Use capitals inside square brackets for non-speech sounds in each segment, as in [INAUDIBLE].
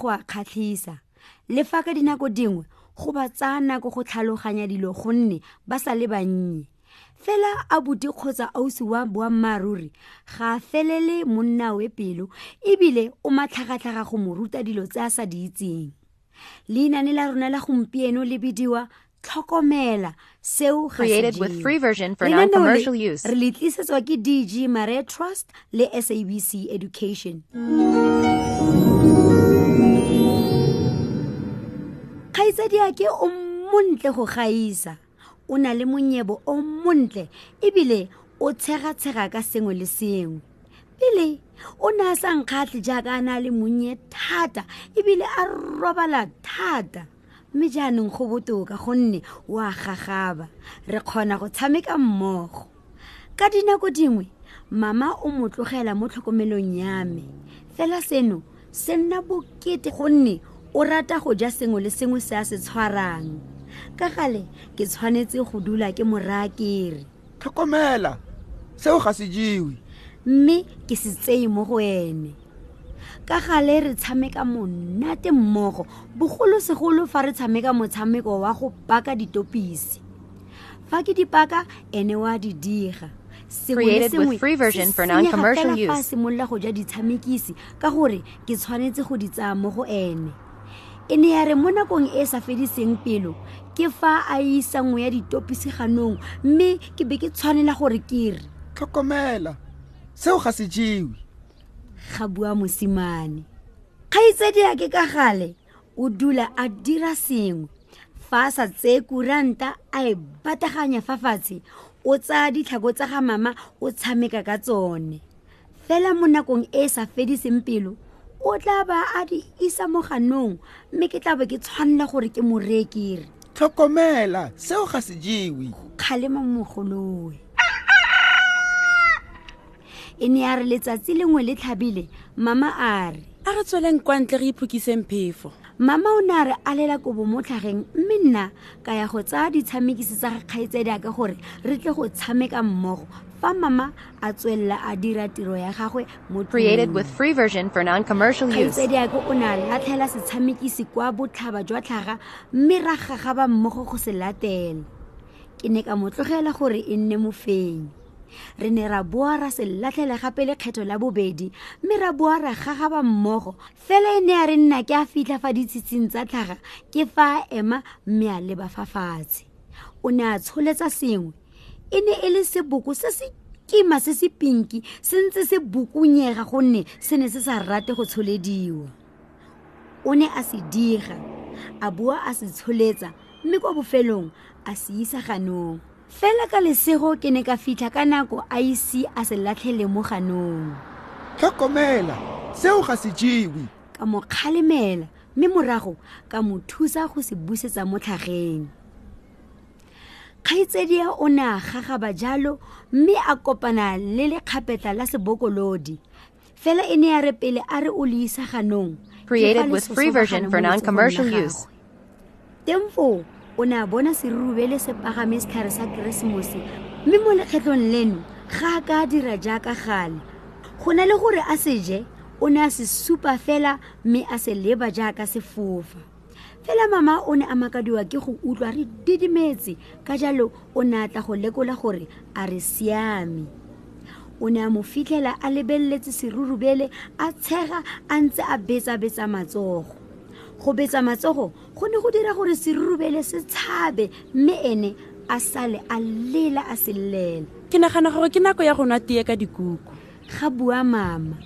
Go a kgatlhisa. Le fa ka dinako dingwe go ba tsaya nako go tlhaloganya dilo gonne ba sa le bannye. Fela abuti kgotsa ausi wa boammaaruri ga a felele pelo ebile o matlhagatlhaga go mo ruta dilo tse a sa di itseng. Leinane la rona la gompieno le bidiwa tlhokomela seo ga Created with free version for non-commercial use. re le tlisetswa ke dg mare trust le sabc education kgaitsadiake o montle go gaisa o na le monyebo o montle ebile o tshegatshega ka sengwe le sengwe. Pele o ne a sa nkgatlhe jaaka a na le monnye thata ebile a robala thata. Mme jaanong go botoka gonne o a gagaba re kgona go tshameka mmogo. Ka dinako dingwe mama o mo tlogela mo tlhokomelong ya me. Fela seno se nna bokete gonne o rata go ja sengwe le sengwe se a se tshwarang. Ka gale ke tshwanetse go dula ke moraya kere tlhokomela seo ga se jewe. Mme ke se tseye mo go ene ka gale re tshameka monate mmogo bogolosegolo fa re tshameka motshameko wa go paka ditopisi. Fa ke dipaka ene wa di diga. Sengwe le Created with sengwe free version se for non-commercial use. simolola go ja ditshamekisi ka gore ke tshwanetse go di tsaya mo go ene e ne ya re mo nakong e e sa fediseng pelo. Ke fa a isa nngwe ya ditopisi ganong mme ke be ke tshwanela gore ke re. Tlhokomela. Seo ga se jewe. Ga bua mosimane. Kgaitsedi ya ke ka gale o dula a dira sengwe. Fa a sa tseye kuranta a e bataganya fa fatshe o tsaya ditlhako tsa ga mama o tshameka ka tsone. Fela mo nakong e e sa fediseng pelo o tla ba a di isa mo ganong mme ke tla be ke tshwanela gore ke mo reye kere tlhokomela seo ga se jewe. Kgalema mogolowe e ne ya re letsatsi lengwe le tlhabile mama a re a re tsweleng kwa ntle re iphokiseng phefo mama o ne a re a lela kobo mo tlhageng mme nna ka ya go tsaya ditshamekisi tsa ga kgaitsedi ka gore re tle go tshameka mmogo fa mama a tswelela a dira tiro ya gagwe mo Created tlung. with free version for non-commercial use. kgaitsedi ake o ne a latlhela setshamekisi kwa botlhaba jwa tlhaga mme ra gagaba mmogo go se latela ke ne ka mo tlogela gore e nne mofenyi re ne ra boa ra se latlhele gape lekgetho la bobedi mme ra boa ra gagaba mmogo. Fela e ne ya re nna ke a fitlha fa ditshitsing tsa tlhaga ke fa a ema mme a leba fa fatshe. O ne a tsholetsa sengwe e ne e le seboko se se kima se se pinki se ntse se bokunyega gonne se ne se sa rate go tsholediwa. O ne a se diga a boa a se tsholetsa mme kwa bofelong a se isa ganong fela ka lesego ke ne ka fitlha ka nako a ise a se latlhele mo ganong tlhokomela seo ga se jewe ka mo kgalemela mme morago ka mo thusa go se busetsa mo tlhageng kgaitsedia o ne a gagaba jalo mme a kopana le lekgapetla la sebokolodi fela e ne ya re pele a re o le isa ganong Created with free version for non-commercial use. gagwe. O ne a bona serurubele se pagame setlhare sa keresemose. Mme mo lekgetlong leno ga a ka dira jaaka gale go na le gore a se je o ne a se supa fela mme a se leba jaaka sefofa. Fela mama o ne a makadiwa ke go utlwa re didimetse ka jalo o ne a tla go lekola gore a re siame. O ne a mo fitlhela a lebeletse serurubele a tshega a ntse a betsa-betsa matsogo go betsa matsogo go ne go dira gore serurubele se tshabe mme ene a sale a lela a se llela. Ke nagana gore ke nako ya go nwa tee ka dikuku. Ga bua mama.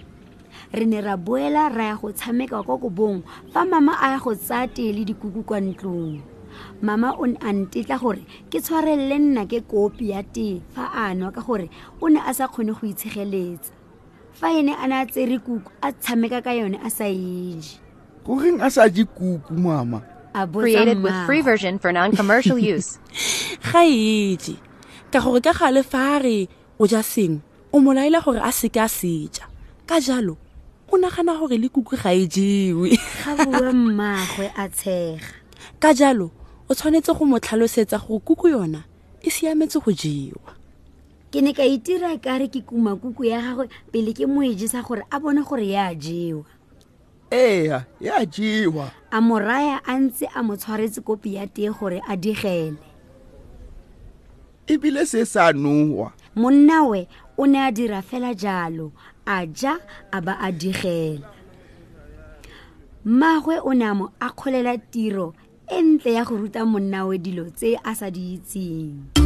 Re ne ra boela ra ya go tshameka kwa kobong fa mama a ya go tsaya tee le dikuku kwa ntlong. Mama o ne a ntetla gore ke tshwarelele nna ke kopi ya tee fa a nwa ka gore o ne a sa kgone go itshegeletsa. Fa e ne a ne a tsere kuku a tshameka ka yone a sa eje goreng a sa je kuku mama? Created with free version for non-commercial [LAUGHS] use. ga eje ka gore ka gale fa a re o ja sengwe o mo laela gore a seke a seja ka jalo o nagana gore le kuku ga e jewe. Ga bua mmaagwe a tshega. [LAUGHS] Ka jalo o tshwanetse go mo tlhalosetsa gore kuku yona e siametse go jewa. Ke ne ka itira ka re ke kuma kuku ya gagwe pele ke mo ejesa gore a bone gore ya jewa eya ya jewa. A mo raya a ntse a mo tshwaretse kopi ya tee gore a digele. Ebile se sa nowa. Monna we o ne a dira fela jalo a ja a ba a digela mmagwe o ne a mo akgolela tiro e ntle ya go ruta monna we dilo tse a sa di itseng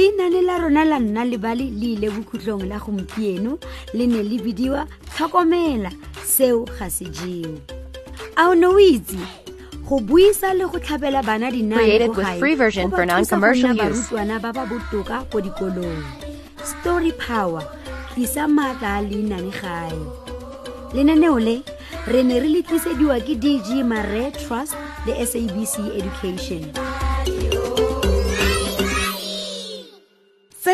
leinane la rona la nna lebale le ile bokhutlong la gompieno le ne le bidiwa tlhokomela seo ga se a o ne o itse? Go buisa le go tlhabela bana dinane Created with free version ba for non-commercial use. ba ba botoka ko dikolong. Story power tlisa maatla a leinane gae. Lenaneo le re ne re le tlisediwa ke dg mare trust le sabc education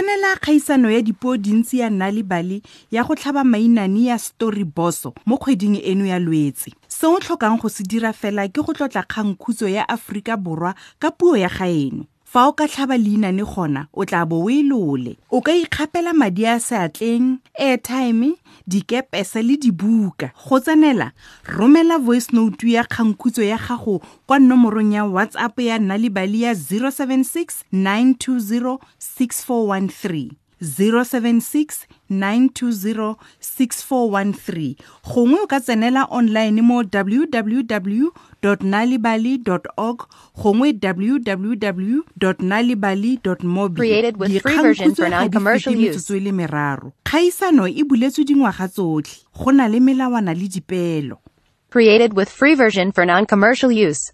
tsenela kgaisano ya dipuo dintsi ya nna le bale ya go tlhaba mainane ya story boso mo kgweding eno ya lwetse. Se o tlhokang go se dira fela ke go tlotla kgangkhutso ya aforika borwa ka puo ya gaeno. Fa o ka tlhaba leinane gona o tla bo o e lole. O ka ikgapela madi a seatleng airtime dikepese le dibuka go tsenela romela voice note ya kgangkhutso ya gago kwa nomorong ya whatsapp ya bale ya 076 920 6413 076 920 6413 gongwe o ka tsenela online mo www nalibali org gongwe www nalibali mobi. Created with free version for non-commercial use. metsotso e le meraro. Kgaisano e buletswe dingwaga tsotlhe. Go na le melawana le dipeelo Created with free version for non-commercial use.